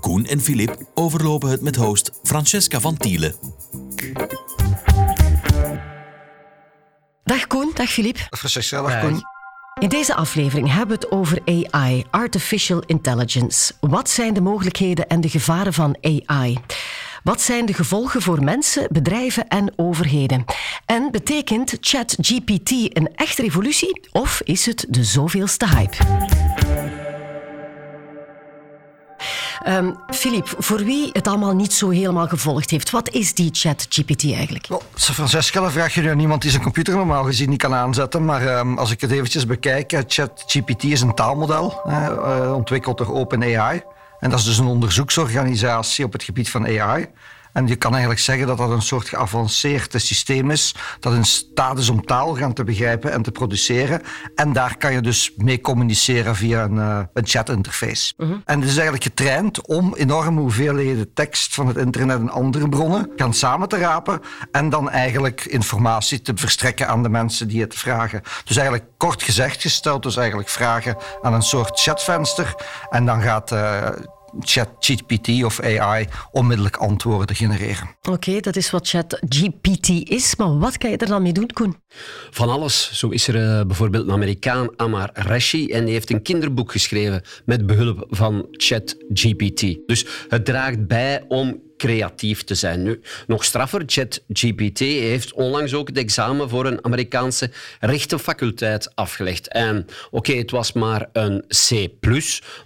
Koen en Filip overlopen het met host Francesca van Tielen. Dag Koen, dag Filip. Francesca, dag Koen. In deze aflevering hebben we het over AI, Artificial Intelligence. Wat zijn de mogelijkheden en de gevaren van AI? Wat zijn de gevolgen voor mensen, bedrijven en overheden? En betekent ChatGPT een echte revolutie of is het de zoveelste hype? Um, Philippe, voor wie het allemaal niet zo helemaal gevolgd heeft, wat is die ChatGPT eigenlijk? Well, Francesca, dan vraag je nu aan iemand die zijn computer normaal gezien niet kan aanzetten. Maar um, als ik het eventjes bekijk, ChatGPT is een taalmodel, uh, ontwikkeld door OpenAI. En dat is dus een onderzoeksorganisatie op het gebied van AI. En je kan eigenlijk zeggen dat dat een soort geavanceerd systeem is dat in staat is om taal gaan te begrijpen en te produceren. En daar kan je dus mee communiceren via een, uh, een chat-interface. Mhm. En het is eigenlijk getraind om enorme hoeveelheden tekst van het internet en andere bronnen gaan samen te rapen en dan eigenlijk informatie te verstrekken aan de mensen die het vragen. Dus eigenlijk kort gezegd gesteld, dus eigenlijk vragen aan een soort chatvenster en dan gaat uh, ChatGPT of AI onmiddellijk antwoorden genereren. Oké, dat is wat ChatGPT is, maar wat kan je er dan mee doen, Koen? Van alles. Zo is er uh, bijvoorbeeld een Amerikaan, Amar Rashi, en die heeft een kinderboek geschreven met behulp van ChatGPT. Dus het draagt bij om creatief te zijn. Nu, nog straffer, ChatGPT heeft onlangs ook het examen voor een Amerikaanse rechtenfaculteit afgelegd. En oké, het was maar een C+,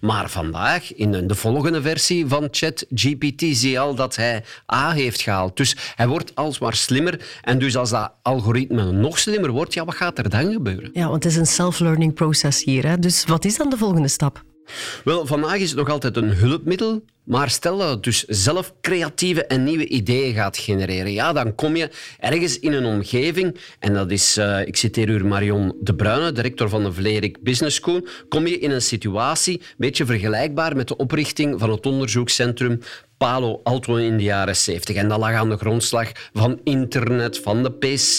maar vandaag, in de volgende versie van ChatGPT, zie je al dat hij A heeft gehaald. Dus hij wordt alsmaar slimmer. En dus als dat algoritme nog slimmer wordt, ja, wat gaat er dan gebeuren? Ja, want het is een self-learning proces hier. Hè? Dus wat is dan de volgende stap? Wel, vandaag is het nog altijd een hulpmiddel, maar stel dat het dus zelf creatieve en nieuwe ideeën gaat genereren, ja, dan kom je ergens in een omgeving, en dat is, uh, ik citeer u Marion de Bruyne, director van de Vlerik Business School, kom je in een situatie, een beetje vergelijkbaar met de oprichting van het onderzoekscentrum Palo Alto in de jaren 70. En dat lag aan de grondslag van internet, van de PC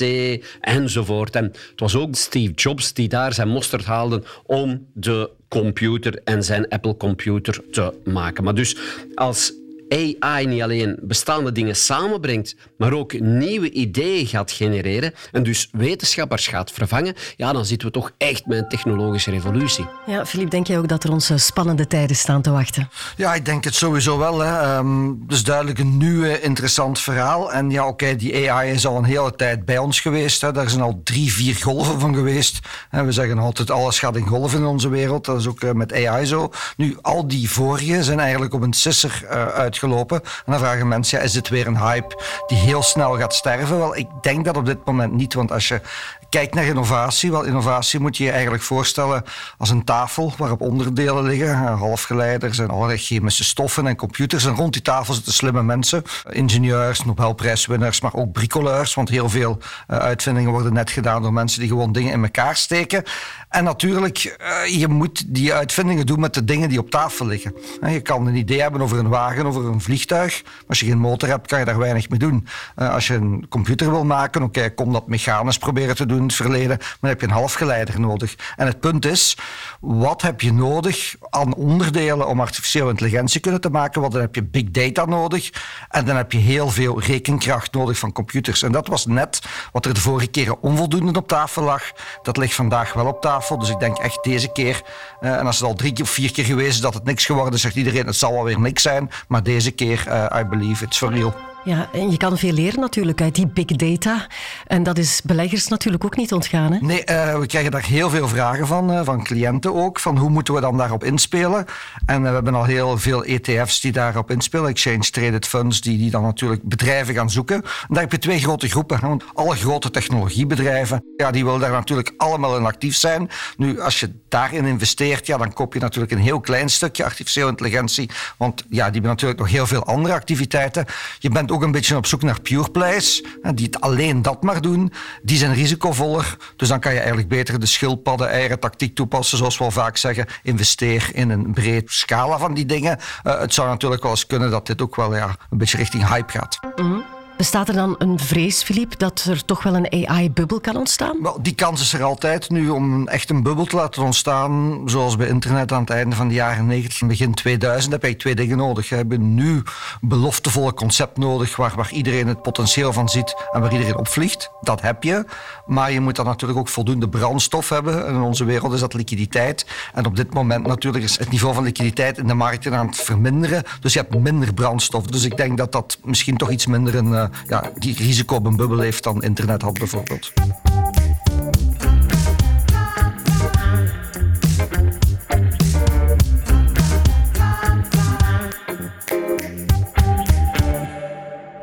enzovoort. En het was ook Steve Jobs die daar zijn mosterd haalde om de computer en zijn Apple computer te maken. Maar dus als AI niet alleen bestaande dingen samenbrengt, maar ook nieuwe ideeën gaat genereren en dus wetenschappers gaat vervangen, ja, dan zitten we toch echt met een technologische revolutie. Ja, Filip, denk jij ook dat er ons spannende tijden staan te wachten? Ja, ik denk het sowieso wel. Hè. Um, dus duidelijk een nieuw interessant verhaal. En ja, oké, die AI is al een hele tijd bij ons geweest. Hè. Daar zijn al drie, vier golven van geweest. En we zeggen altijd, alles gaat in golven in onze wereld. Dat is ook uh, met AI zo. Nu, al die vorige zijn eigenlijk op een sisser uh, uitgekomen gelopen. En dan vragen mensen, ja, is dit weer een hype die heel snel gaat sterven? Wel, ik denk dat op dit moment niet, want als je kijkt naar innovatie, wel, innovatie moet je je eigenlijk voorstellen als een tafel waarop onderdelen liggen, halfgeleiders en allerlei chemische stoffen en computers. En rond die tafel zitten slimme mensen, ingenieurs, Nobelprijswinnaars, maar ook bricoleurs, want heel veel uh, uitvindingen worden net gedaan door mensen die gewoon dingen in elkaar steken. En natuurlijk, uh, je moet die uitvindingen doen met de dingen die op tafel liggen. Je kan een idee hebben over een wagen, over een vliegtuig. Als je geen motor hebt, kan je daar weinig mee doen. Uh, als je een computer wil maken, oké, kom dat mechanisch proberen te doen in het verleden. Maar dan heb je een halfgeleider nodig. En het punt is, wat heb je nodig aan onderdelen om artificiële intelligentie kunnen te maken? Want dan heb je big data nodig. En dan heb je heel veel rekenkracht nodig van computers. En dat was net wat er de vorige keren onvoldoende op tafel lag. Dat ligt vandaag wel op tafel. Dus ik denk echt deze keer, uh, en als het al drie of vier keer geweest is dat het niks geworden is, zegt iedereen het zal wel weer niks zijn. Maar deze keer, uh, I believe it's for real. Ja, en je kan veel leren natuurlijk uit die big data. En dat is beleggers natuurlijk ook niet ontgaan. Hè? Nee, uh, we krijgen daar heel veel vragen van, uh, van cliënten ook. Van hoe moeten we dan daarop inspelen? En uh, we hebben al heel veel ETF's die daarop inspelen. Exchange Traded Funds, die, die dan natuurlijk bedrijven gaan zoeken. En daar heb je twee grote groepen. Alle grote technologiebedrijven, ja, die willen daar natuurlijk allemaal in actief zijn. Nu, als je daarin investeert, ja, dan koop je natuurlijk een heel klein stukje artificiële intelligentie. Want ja, die hebben natuurlijk nog heel veel andere activiteiten. Je bent ook een beetje op zoek naar pure plays, die het alleen dat maar doen. Die zijn risicovoller, dus dan kan je eigenlijk beter de schildpadden eieren tactiek toepassen, zoals we al vaak zeggen. Investeer in een breed scala van die dingen. Uh, het zou natuurlijk wel eens kunnen dat dit ook wel ja, een beetje richting hype gaat. -hmm. Bestaat er dan een vrees, Philippe, dat er toch wel een AI-bubbel kan ontstaan? Wel, die kans is er altijd nu om echt een bubbel te laten ontstaan. Zoals bij internet aan het einde van de jaren 90, begin 2000, heb je twee dingen nodig. Je hebt nu beloftevolle concept nodig waar, waar iedereen het potentieel van ziet en waar iedereen opvliegt. Dat heb je. Maar je moet dan natuurlijk ook voldoende brandstof hebben. En in onze wereld is dat liquiditeit. En op dit moment natuurlijk is het niveau van liquiditeit in de markten aan het verminderen. Dus je hebt minder brandstof. Dus ik denk dat dat misschien toch iets minder een uh, ja, die risico op een bubbel heeft dan internet had bijvoorbeeld.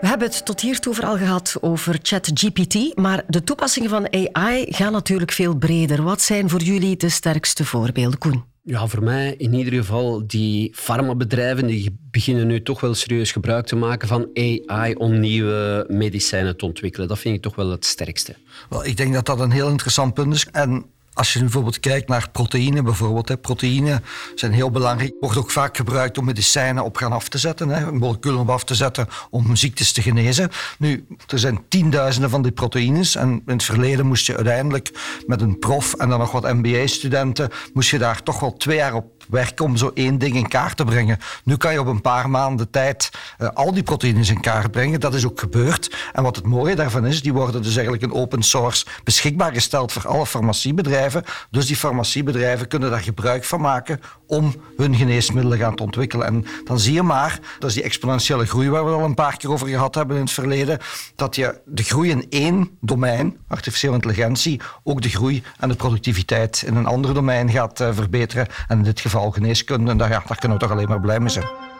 We hebben het tot hiertoe vooral gehad over ChatGPT, maar de toepassingen van AI gaan natuurlijk veel breder. Wat zijn voor jullie de sterkste voorbeelden, Koen? Ja, voor mij in ieder geval die farmabedrijven die beginnen nu toch wel serieus gebruik te maken van AI om nieuwe medicijnen te ontwikkelen. Dat vind ik toch wel het sterkste. Wel, ik denk dat dat een heel interessant punt is. En als je bijvoorbeeld kijkt naar proteïne, bijvoorbeeld. Hè, proteïne zijn heel belangrijk. Wordt ook vaak gebruikt om medicijnen op gaan af te zetten. Hè, moleculen op af te zetten om ziektes te genezen. Nu, er zijn tienduizenden van die proteïnes. En in het verleden moest je uiteindelijk met een prof en dan nog wat MBA-studenten... moest je daar toch wel twee jaar op werken om zo één ding in kaart te brengen. Nu kan je op een paar maanden tijd uh, al die proteïnes in kaart brengen. Dat is ook gebeurd. En wat het mooie daarvan is, die worden dus eigenlijk in open source beschikbaar gesteld voor alle farmaciebedrijven. Dus die farmaciebedrijven kunnen daar gebruik van maken om hun geneesmiddelen gaan te ontwikkelen. En dan zie je maar, dat is die exponentiële groei waar we al een paar keer over gehad hebben in het verleden, dat je de groei in één domein, artificiële intelligentie, ook de groei en de productiviteit in een ander domein gaat uh, verbeteren. En in dit geval geneeskunde. En daar, ja, daar kunnen we toch alleen maar blij mee zijn.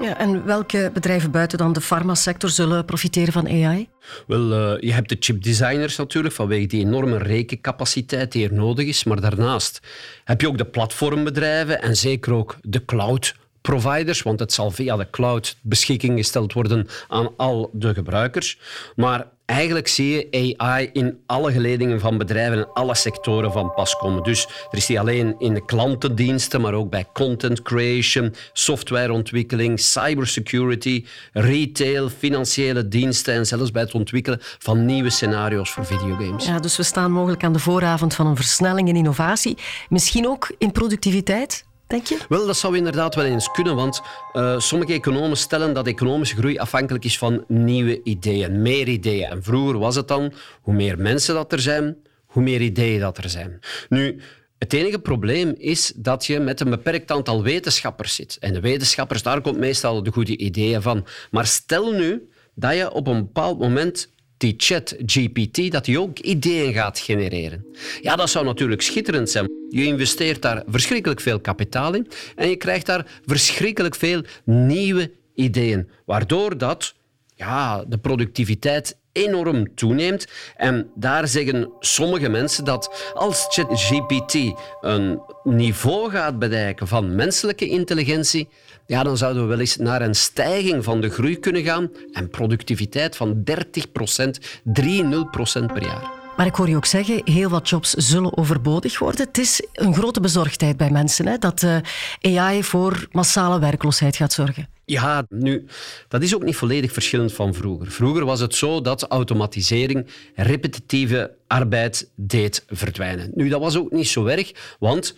Ja, en welke bedrijven buiten dan de farmasector zullen profiteren van AI? Wel, uh, je hebt de chipdesigners natuurlijk, vanwege die enorme rekencapaciteit die er nodig is. Maar daarnaast heb je ook de platformbedrijven en zeker ook de cloud providers, want het zal via de cloud beschikking gesteld worden aan al de gebruikers. Maar eigenlijk zie je AI in alle geledingen van bedrijven en alle sectoren van pas komen. Dus er is die alleen in de klantendiensten, maar ook bij content creation, softwareontwikkeling, cybersecurity, retail, financiële diensten en zelfs bij het ontwikkelen van nieuwe scenario's voor videogames. Ja, dus we staan mogelijk aan de vooravond van een versnelling in innovatie. Misschien ook in productiviteit? Je? Wel, dat zou inderdaad wel eens kunnen, want uh, sommige economen stellen dat economische groei afhankelijk is van nieuwe ideeën, meer ideeën. En vroeger was het dan, hoe meer mensen dat er zijn, hoe meer ideeën dat er zijn. Nu, het enige probleem is dat je met een beperkt aantal wetenschappers zit. En de wetenschappers, daar komt meestal de goede ideeën van. Maar stel nu dat je op een bepaald moment die chat GPT, dat die ook ideeën gaat genereren. Ja, dat zou natuurlijk schitterend zijn. Je investeert daar verschrikkelijk veel kapitaal in en je krijgt daar verschrikkelijk veel nieuwe ideeën, waardoor dat ja, de productiviteit enorm toeneemt. En daar zeggen sommige mensen dat als ChatGPT een niveau gaat bereiken van menselijke intelligentie, ja, dan zouden we wel eens naar een stijging van de groei kunnen gaan en productiviteit van 30 procent, 30 procent per jaar. Maar ik hoor je ook zeggen, heel wat jobs zullen overbodig worden. Het is een grote bezorgdheid bij mensen hè, dat uh, AI voor massale werkloosheid gaat zorgen. Ja, nu, dat is ook niet volledig verschillend van vroeger. Vroeger was het zo dat automatisering repetitieve arbeid deed verdwijnen. Nu, dat was ook niet zo erg, want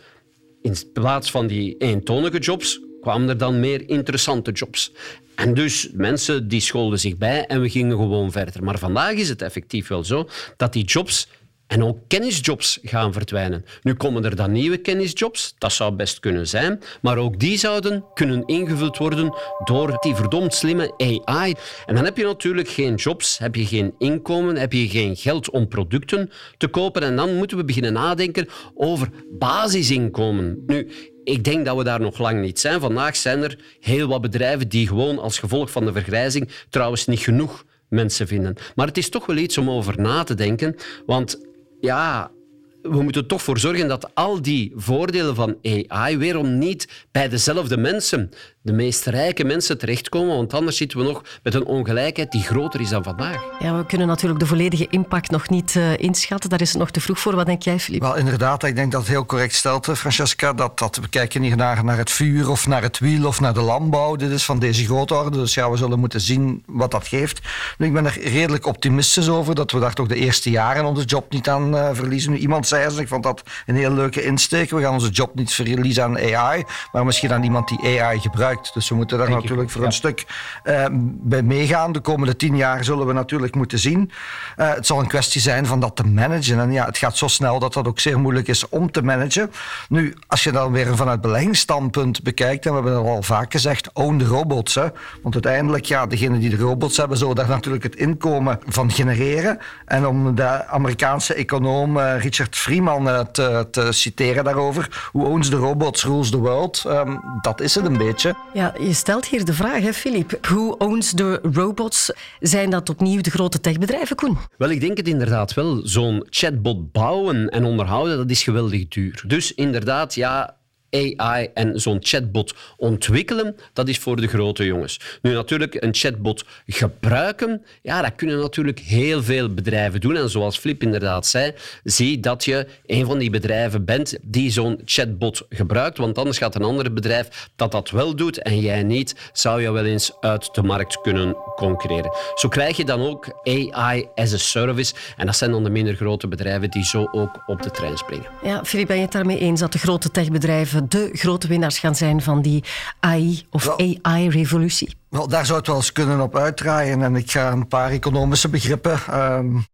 in plaats van die eentonige jobs kwamen er dan meer interessante jobs. En dus mensen die scholden zich bij en we gingen gewoon verder. Maar vandaag is het effectief wel zo dat die jobs En ook kennisjobs gaan verdwijnen. Nu komen er dan nieuwe kennisjobs, dat zou best kunnen zijn, maar ook die zouden kunnen ingevuld worden door die verdomd slimme AI. En dan heb je natuurlijk geen jobs, heb je geen inkomen, heb je geen geld om producten te kopen en dan moeten we beginnen nadenken over basisinkomen. Nu, ik denk dat we daar nog lang niet zijn. Vandaag zijn er heel wat bedrijven die gewoon als gevolg van de vergrijzing trouwens niet genoeg mensen vinden. Maar het is toch wel iets om over na te denken, want ja, we moeten er toch voor zorgen dat al die voordelen van AI weerom niet bij dezelfde mensen de meest rijke mensen terechtkomen, want anders zitten we nog met een ongelijkheid die groter is dan vandaag. Ja, we kunnen natuurlijk de volledige impact nog niet uh, inschatten. Daar is het nog te vroeg voor. Wat denk jij, Filip? Wel, inderdaad, ik denk dat het heel correct stelt, eh, Francesca, dat, dat we kijken niet naar, naar het vuur of naar het wiel of naar de landbouw. Dit is van deze grootorde, dus ja, we zullen moeten zien wat dat geeft. Nu, ik ben er redelijk optimistisch over dat we daar toch de eerste jaren onze job niet aan uh, verliezen. Nu, iemand zei, en ik vond dat een heel leuke insteek, we gaan onze job niet verliezen aan AI, maar misschien aan iemand die AI gebruikt. Dus we moeten daar natuurlijk voor een stuk uh, bij meegaan. De komende tien jaar zullen we natuurlijk moeten zien. Uh, het zal een kwestie zijn van dat te managen. En ja, het gaat zo snel dat dat ook zeer moeilijk is om te managen. Nu, als je dan weer vanuit beleggingsstandpunt bekijkt, en we hebben het al vaak gezegd, own de robots. Hè? Want uiteindelijk, ja, degenen die de robots hebben, zullen daar natuurlijk het inkomen van genereren. En om de Amerikaanse econoom uh, Richard Freeman te, te, citeren daarover, who owns the robots rules the world, um, dat is het een beetje. Ja, je stelt hier de vraag, hè, Filip. Who owns the robots? Zijn dat opnieuw de grote techbedrijven, Koen? Wel, ik denk het inderdaad wel. Zo'n chatbot bouwen en onderhouden, dat is geweldig duur. Dus inderdaad, ja, AI en zo'n chatbot ontwikkelen, dat is voor de grote jongens. Nu natuurlijk, een chatbot gebruiken, ja, dat kunnen natuurlijk heel veel bedrijven doen. En zoals Flip inderdaad zei, zie dat je een van die bedrijven bent die zo'n chatbot gebruikt, want anders gaat een ander bedrijf dat dat wel doet en jij niet, zou je wel eens uit de markt kunnen concurreren. Zo krijg je dan ook AI as a service en dat zijn dan de minder grote bedrijven die zo ook op de trein springen. Ja, Filip, ben je het daarmee eens dat de grote techbedrijven de grote winnaars gaan zijn van die AI of AI-revolutie? Wel, daar zou het wel eens kunnen op uitdraaien. En ik ga een paar economische begrippen um,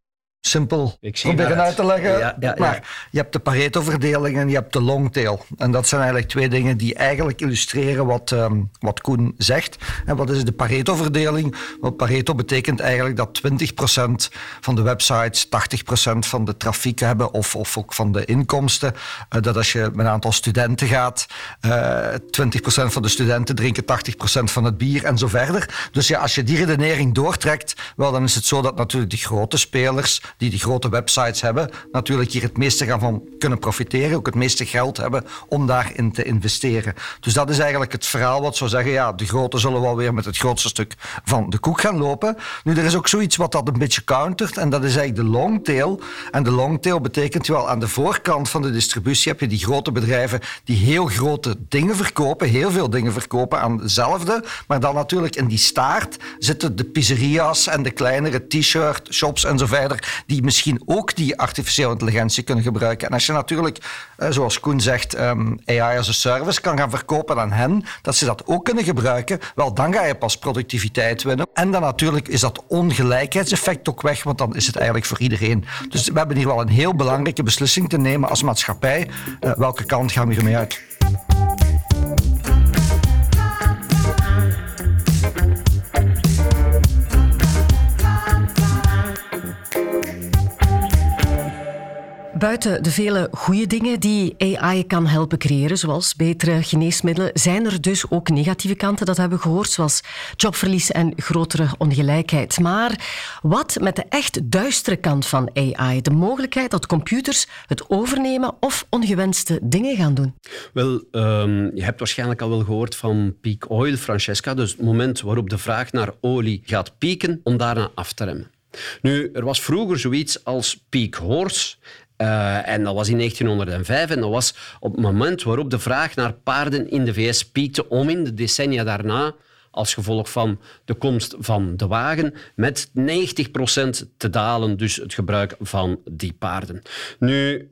simpel proberen uit te leggen. Ja, ja, ja. Maar je hebt de Pareto-verdeling en je hebt de longtail. En dat zijn eigenlijk twee dingen die eigenlijk illustreren wat, um, wat Koen zegt. En wat is de Pareto-verdeling? Want Pareto betekent eigenlijk dat 20% van de websites 80% van de trafiek hebben of, of ook van de inkomsten. Uh, dat als je met een aantal studenten gaat, uh, eh, 20% van de studenten drinken 80% van het bier en zo verder. Dus ja, als je die redenering doortrekt, wel, dan is het zo dat natuurlijk de grote spelers die die grote websites hebben, natuurlijk hier het meeste gaan van kunnen profiteren, ook het meeste geld hebben om daarin te investeren. Dus dat is eigenlijk het verhaal wat zou zeggen, ja, de grote zullen wel weer met het grootste stuk van de koek gaan lopen. Nu, er is ook zoiets wat dat een beetje countert en dat is eigenlijk de longtail. En de longtail betekent wel aan de voorkant van de distributie heb je die grote bedrijven die heel grote dingen verkopen, heel veel dingen verkopen aan dezelfde, maar dan natuurlijk in die staart zitten de pizzeria's en de kleinere t-shirt shops en zo verder die misschien ook die artificiële intelligentie kunnen gebruiken. En als je natuurlijk, eh, zoals Koen zegt, um, AI as a service kan gaan verkopen aan hen, dat ze dat ook kunnen gebruiken, wel dan ga je pas productiviteit winnen. En dan natuurlijk is dat ongelijkheidseffect ook weg, want dan is het eigenlijk voor iedereen. Dus we hebben hier wel een heel belangrijke beslissing te nemen als maatschappij. Uh, welke kant gaan we hiermee uit? Buiten de vele goede dingen die AI kan helpen creëren, zoals betere geneesmiddelen, zijn er dus ook negatieve kanten, dat hebben we gehoord, zoals jobverlies en grotere ongelijkheid. Maar wat met de echt duistere kant van AI? De mogelijkheid dat computers het overnemen of ongewenste dingen gaan doen? Wel, um, je hebt waarschijnlijk al wel gehoord van peak oil, Francesca. Dus het moment waarop de vraag naar olie gaat pieken, om daarna af te remmen. Nu, er was vroeger zoiets als peak horse. Uh, en dat was in 1905 en dat was op het moment waarop de vraag naar paarden in de VS piekte om in de decennia daarna als gevolg van de komst van de wagen, met 90% te dalen, dus het gebruik van die paarden. Nu,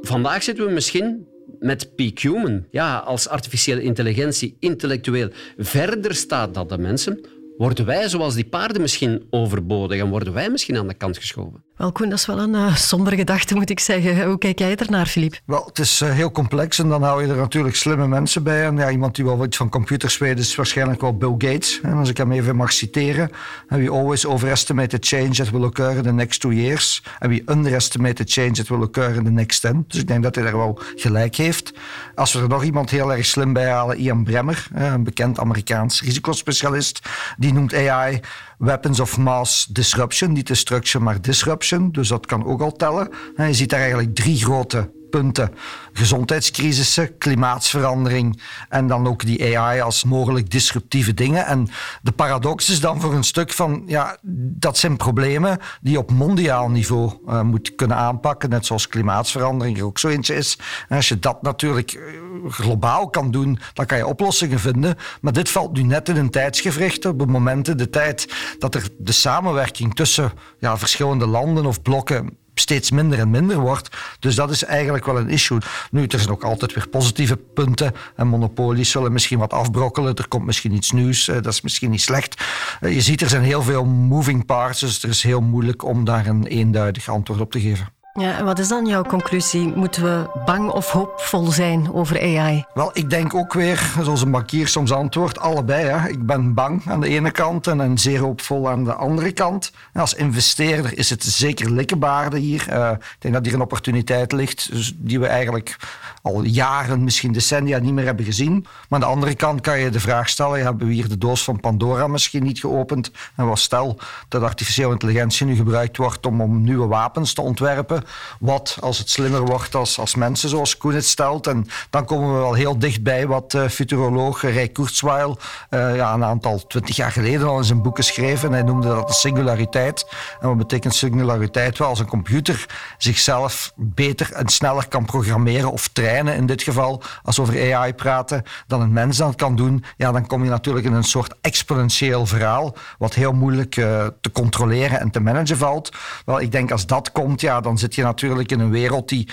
vandaag zitten we misschien met peak human. Ja, als artificiële intelligentie intellectueel verder staat dan de mensen, worden wij, zoals die paarden, misschien overbodig en worden wij misschien aan de kant geschoven? Wel, Koen, dat is wel een uh, sombere gedachte, moet ik zeggen. Hoe kijk jij ernaar, Filip? Wel, het is uh, heel complex en dan hou je er natuurlijk slimme mensen bij. En ja, iemand die wel iets van computers weet, is waarschijnlijk wel Bill Gates. En als ik hem even mag citeren. We always overestimate the change that will occur in the next two years. And we underestimate the change that will occur in the next ten. Dus ik denk dat hij daar wel gelijk heeft. Als we er nog iemand heel erg slim bij halen, Ian Bremmer, een bekend Amerikaans risicospecialist, die noemt AI weapons of mass disruption. Niet destruction, maar disruption. Dus dat kan ook al tellen. En je ziet daar eigenlijk drie grote punten. Gezondheidscrisissen, klimaatsverandering en dan ook die AI als mogelijk disruptieve dingen. En de paradox is dan voor een stuk van, ja, dat zijn problemen die je op mondiaal niveau uh, moet kunnen aanpakken, net zoals klimaatsverandering er ook zo eentje is. En als je dat natuurlijk eh, globaal kan doen, dan kan je oplossingen vinden. Maar dit valt nu net in een tijdsgevricht, op momenten de tijd dat er de samenwerking tussen ja, verschillende landen of blokken steeds minder en minder wordt. Dus dat is eigenlijk wel een issue. Nu, er zijn ook altijd weer positieve punten. En monopolies zullen misschien wat afbrokkelen. Er komt misschien iets nieuws. Eh, dat is misschien niet slecht. Eh, je ziet, er zijn heel veel moving parts. Dus het is heel moeilijk om daar een eenduidig antwoord op te geven. Ja, en wat is dan jouw conclusie? Moeten we bang of hoopvol zijn over AI? Wel, ik denk ook weer, zoals een bankier soms antwoordt, allebei. Hè. Ik ben bang aan de ene kant en zeer hoopvol aan de andere kant. En als investeerder is het zeker likkenbaarde hier. Uh, ik denk dat hier een opportuniteit ligt dus die we eigenlijk al jaren, misschien decennia niet meer hebben gezien. Maar aan de andere kant kan je de vraag stellen, hebben we hier de doos van Pandora misschien niet geopend? En wat stel dat artificiële intelligentie nu gebruikt wordt om, om nieuwe wapens te ontwerpen wat als het slimmer wordt als, als mensen, zoals Koen het stelt. En dan komen we wel heel dichtbij wat uh, futuroloog Ray Kurzweil uh, ja, een aantal twintig jaar geleden al in zijn boeken schreef. En hij noemde dat de singulariteit. En wat betekent singulariteit? Wel als een computer zichzelf beter en sneller kan programmeren of trainen in dit geval, als we over AI praten, dan een mens dat kan doen, ja, dan kom je natuurlijk in een soort exponentieel verhaal, wat heel moeilijk uh, te controleren en te managen valt. Wel, ik denk als dat komt, ja, dan zit je natuurlijk in een wereld die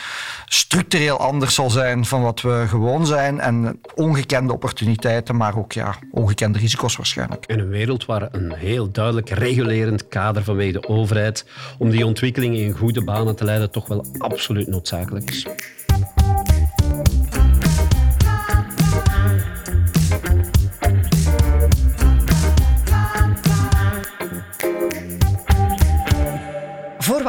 structureel anders zal zijn van wat we gewoon zijn. En ongekende opportuniteiten, maar ook ja, ongekende risico's waarschijnlijk. En een wereld waar een heel duidelijk regulerend kader vanwege de overheid om die ontwikkelingen in goede banen te leiden toch wel absoluut noodzakelijk is.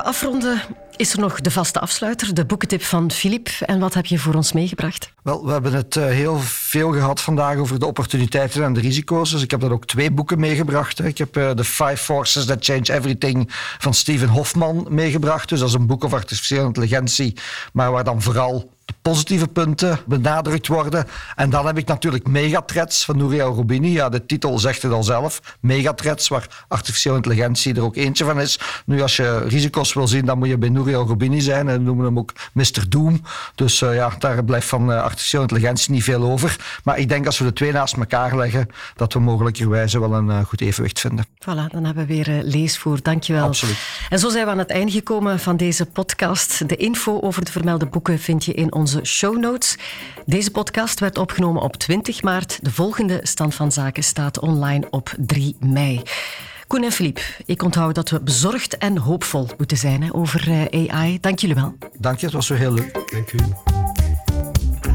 Afronden, is er nog de vaste afsluiter, de boekentip van Filip. En wat heb je voor ons meegebracht? Wel, we hebben het uh, heel veel gehad vandaag over de opportuniteiten en de risico's. Dus ik heb daar ook twee boeken meegebracht. Ik heb uh, The Five Forces That Change Everything van Steven Hofman meegebracht. Dus dat is een boek over artificiële intelligentie, maar waar dan vooral de positieve punten benadrukt worden. En dan heb ik natuurlijk Megathreads van Nouriel Rubini. Ja, de titel zegt het al zelf. Megathreads, waar artificiële intelligentie er ook eentje van is. Nu, als je risico's wil zien, dan moet je bij Nouriel Rubini zijn. En noemen hem ook Mr. Doom. Dus uh, ja, daar blijft van uh, artificiële intelligentie niet veel over. Maar ik denk als we de twee naast elkaar leggen, dat we mogelijkerwijze wel een uh, goed evenwicht vinden. Voilà, dan hebben we weer leesvoer. Dankjewel. Absoluut. En zo zijn we aan het einde gekomen van deze podcast. De info over de vermelde boeken vind je in onze show notes. Deze podcast werd opgenomen op 20 maart. De volgende stand van zaken staat online op 3 mei. Koen en Filip, ik onthoud dat we bezorgd en hoopvol moeten zijn hè, over AI. Dank jullie wel. Dank je, het was zo heel leuk. Dank u.